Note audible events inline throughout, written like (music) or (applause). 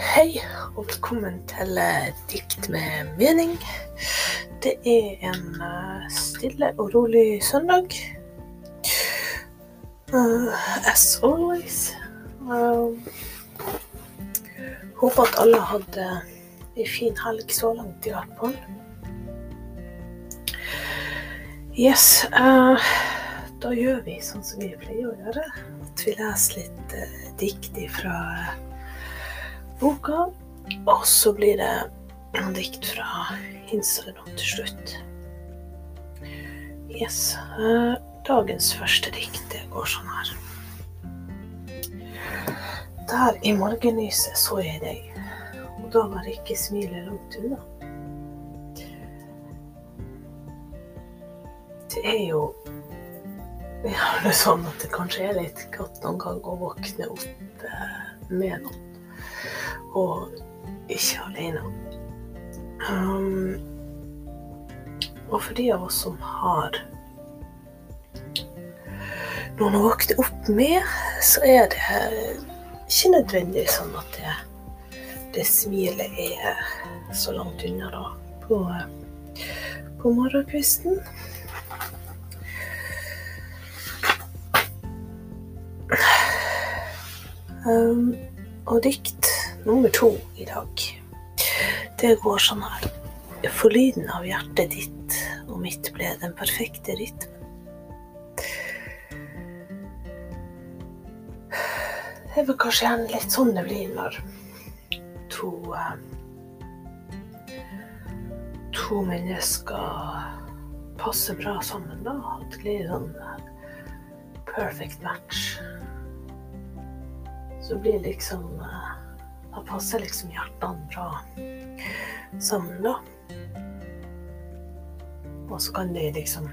Hei, og velkommen til eh, Dikt med mening. Det er en eh, stille og rolig søndag. Uh, as always. Uh, håper at alle hadde ei fin helg så langt, i hvert fall. Yes. Uh, da gjør vi sånn som vi pleier å gjøre. At vi leser litt dikt fra boka. Og så blir det en dikt fra Instagram til slutt. Yes. Eh, dagens første dikt det går sånn her. Der i morgenlyset så jeg deg, og da var ikke smilet langt unna. Det er jo det er jo sånn at det kanskje er litt godt noen gang å våkne opp eh, med noe og ikke alene. Um, og for de av oss som har noen å våkne opp med, så er det ikke nødvendig sånn at det, det smilet er så langt unna da på, på morgenkvisten. Um, og dikt nummer to i dag, det går sånn her. For lyden av hjertet ditt og mitt ble den perfekte rytmen. Det er vel kanskje gjerne litt sånn det blir når to uh, To mennesker passer bra sammen, da. At det blir sånn uh, perfect match. Så blir liksom uh, da passer liksom hjertene bra sammen, da. Og så kan de liksom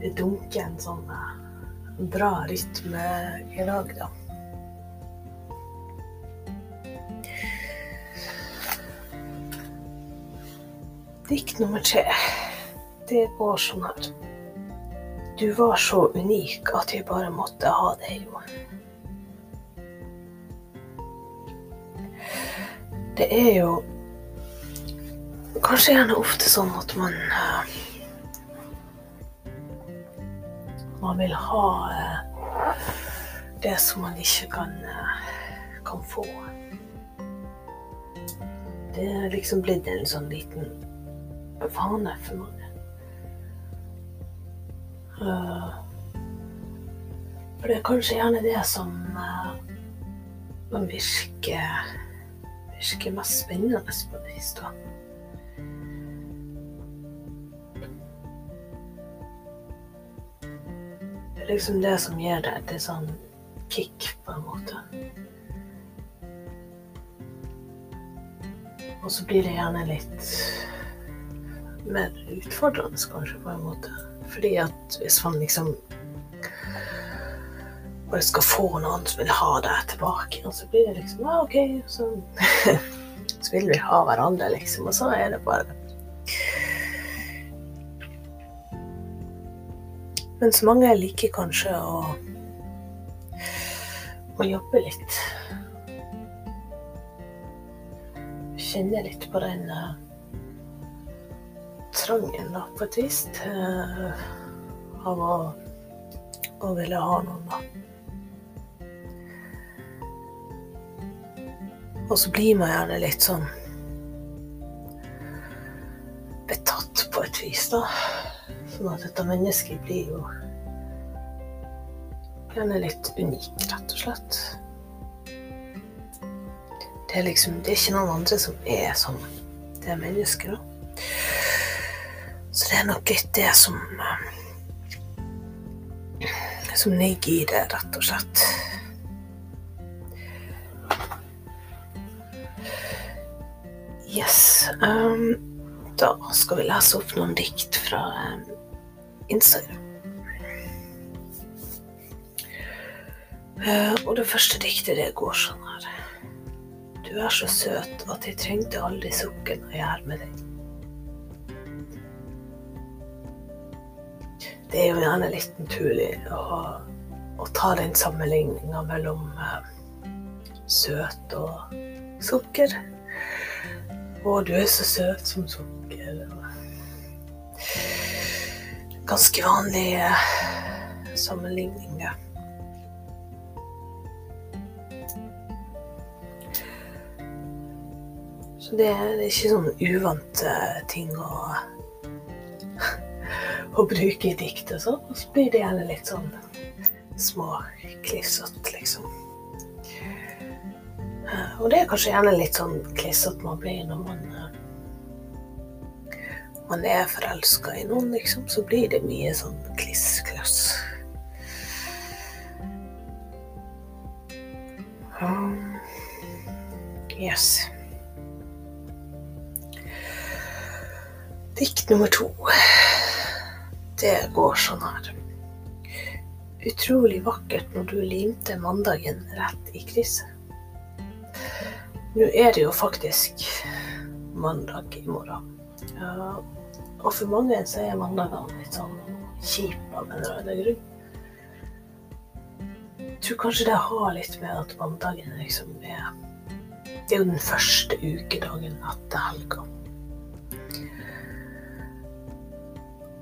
Det dunker en sånn eh, bra rytme i lag, da. Dikt nummer tre. Det går sånn her. Du var så unik at jeg bare måtte ha deg, jo. Det er jo kanskje gjerne ofte sånn at man uh, Man vil ha uh, det som man ikke kan, uh, kan få. Det er liksom blitt en sånn liten vane for mange. for det er kanskje gjerne det som man virker virker mest spennende på det da. Det er liksom det som gir deg et sånn kick, på en måte. Og så blir det gjerne litt mer utfordrende, kanskje, på en måte. Fordi at hvis man liksom bare skal få noen som vil ha deg tilbake. Og så blir det liksom ah, OK, så, (laughs) så vil vi ha hverandre, liksom. Og så er det bare Mens mange liker kanskje å, å jobbe litt. Kjenne litt på den uh, trangen, da, på et vis, uh, av å, å ville ha noen, da. Og så blir man gjerne litt sånn betatt på et vis, da. Sånn at dette mennesket blir jo gjerne litt unik, rett og slett. Det er liksom Det er ikke noen andre som er sånn. det er mennesket, da. Så det er nok litt det som Som ligger i det, rett og slett. Yes. Um, da skal vi lese opp noen dikt fra um, Instagram. Uh, og det første diktet, det går sånn her. Du er så søt at jeg trengte aldri sukker å er med deg. Det er jo gjerne litt naturlig å, å ta den sammenligninga mellom uh, søt og sukker. Å, du er så søt som sukker. Ganske vanlige sammenligninger. sammenligning, det. Så det er ikke sånn uvante ting å, (laughs) å bruke i dikt og sånn. Og så blir det gjerne litt sånn små klissete, liksom. Og det er kanskje gjerne litt sånn klissete man blir når man man er forelska i noen, liksom, så blir det mye sånn kliss-klass. Um, yes. Dikt nummer to. Det går sånn her. Utrolig vakkert når du limte mandagen rett i krysset. Nå er det jo faktisk mandag i morgen. Og for mange så er mandagene litt sånn kjipe av en eller annen grunn. Jeg tror kanskje det har litt med at mandagen liksom er Det er jo den første ukedagen etter helga.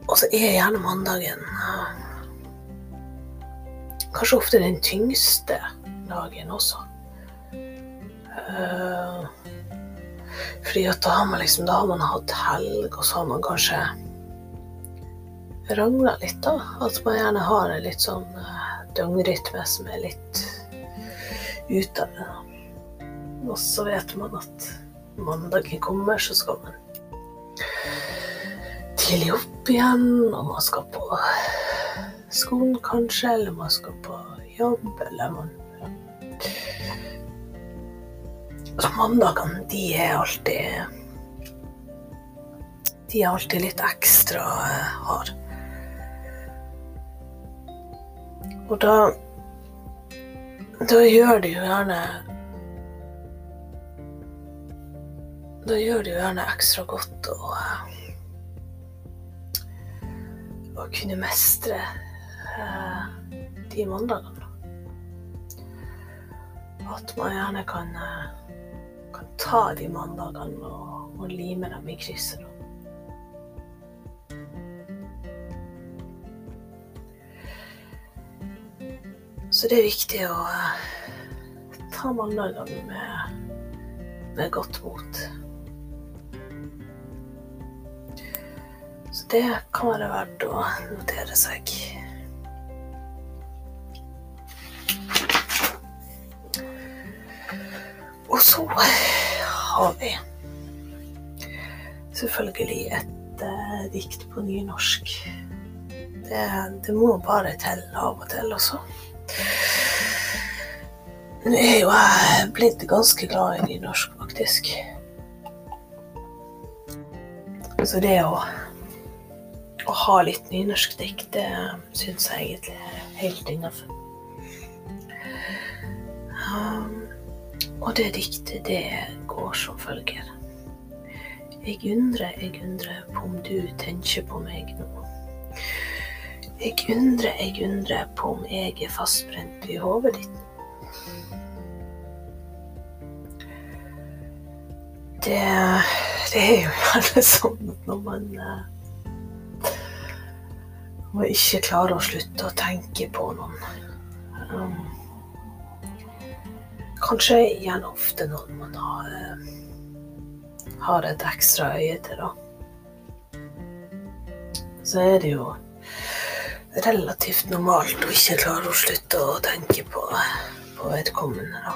Og så er gjerne mandagen kanskje ofte den tyngste dagen også. Uh, fordi at da har man liksom, da har man hatt helg, og så har man kanskje rangla litt, da. At man gjerne har en litt sånn uh, døgnrytme som er litt ute av det. Og så vet man at mandagen kommer, så skal man tidlig opp igjen, og man skal på skolen kanskje, eller man skal på jobb, eller man Så mandagene, de er alltid De er alltid litt ekstra harde. hard. Og da Da gjør det jo gjerne Da gjør det jo gjerne ekstra godt å Å kunne mestre eh, de mandagene. At man gjerne kan kan ta de mandagene og, og lime dem i krysset. Så det er viktig å uh, ta mandagene med, med godt mot. Så det kan være verdt å notere seg. Og så har vi selvfølgelig et uh, dikt på nynorsk. Det, det, må bare til av og til også. Nå er jo jeg blitt ganske glad i nynorsk, faktisk. Så det å, å ha litt nynorsk dikt, det syns jeg egentlig er helt innafor. Og det diktet, det går som følger. Jeg undrer, jeg undrer på om du tenker på meg nå. Jeg undrer, jeg undrer på om jeg er fastbrent i hodet ditt. Det, det er jo gjerne sånn at når man når man ikke klarer å slutte å tenke på noen um, Kanskje igjen ofte noen man har, eh, har et ekstra øye til, da. Så er det jo relativt normalt å ikke klare å slutte å tenke på, på vedkommende, da.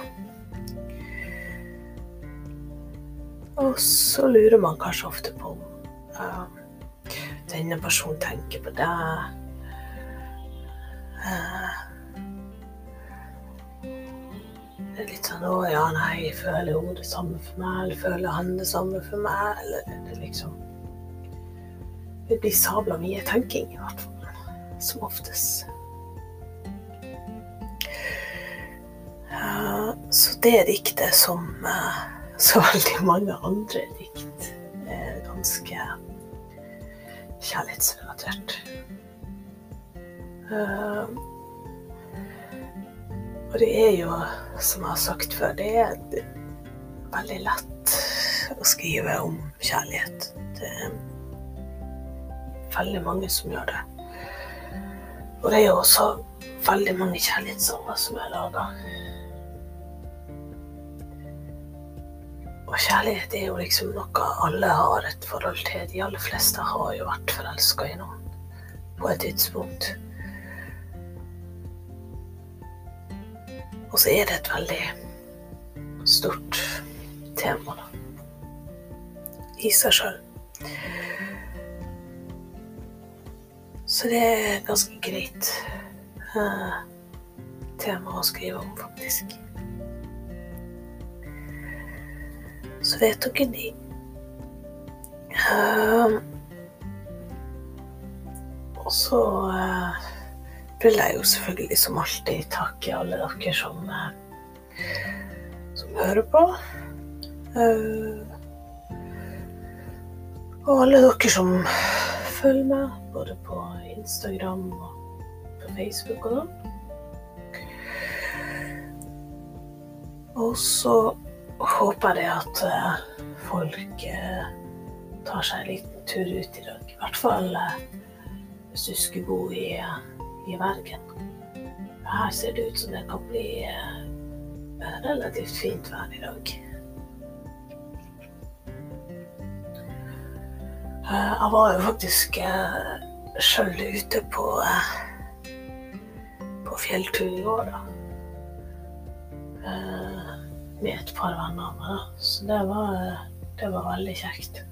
Og så lurer man kanskje ofte på om uh, denne personen tenker på deg. Uh, det er litt sånn 'Å ja, nei, føler hun det samme for meg?' Eller 'føler han det samme for meg?' Eller det liksom Det blir sabla mye tenking, i hvert fall. Som oftest. Uh, så det diktet, som uh, så veldig mange andre dikt, er ganske kjærlighetsrelatert. Uh, og det er jo, som jeg har sagt før, det er, veldig lett å skrive om kjærlighet. Det er veldig mange som gjør det. Og det er jo også veldig mange kjærlighetssanger som er laga. Og kjærlighet er jo liksom noe alle har et forhold til. De aller fleste har jo vært forelska i noen på et tidspunkt. Og så er det et veldig stort tema da, i seg sjøl. Så det er ganske greit uh, tema å skrive om, faktisk. Så vet dere de. Uh, og så uh, vil jeg jo selvfølgelig som alltid takke alle dere som, som hører på. og alle dere som følger meg, både på Instagram og på Facebook og sånn. Og så håper jeg at eh, folk eh, tar seg en liten tur ut i dag. I hvert fall eh, hvis du skulle bo i, i Bergen. Her ser det ut som det kan bli relativt fint vær i dag. Jeg var jo faktisk sjøl ute på, på fjelltur i går, da. Med et par venner av meg. Så det var, det var veldig kjekt.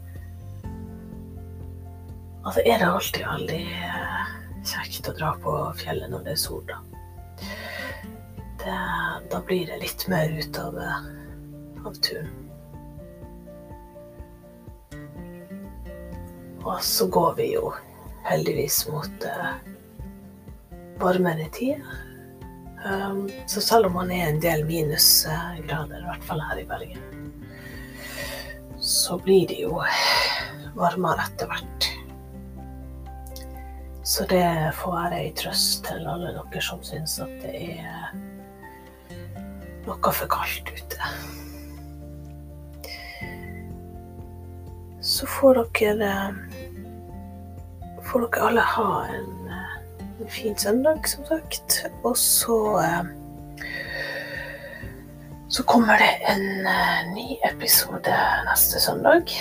Altså er det alltid veldig kjekt å dra på fjellet når det er sol, da. Det, da blir det litt mer ut av, av turen. Og så går vi jo heldigvis mot uh, varmere tider. Um, så selv om man er en del minusgrader, i hvert fall her i Bergen, så blir det jo varmere etter hvert. Så det får være ei trøst til alle dere som syns at det er noe for kaldt ute. Så får dere får dere alle ha en, en fin søndag, som sagt. Og så Så kommer det en eh, ny episode neste søndag.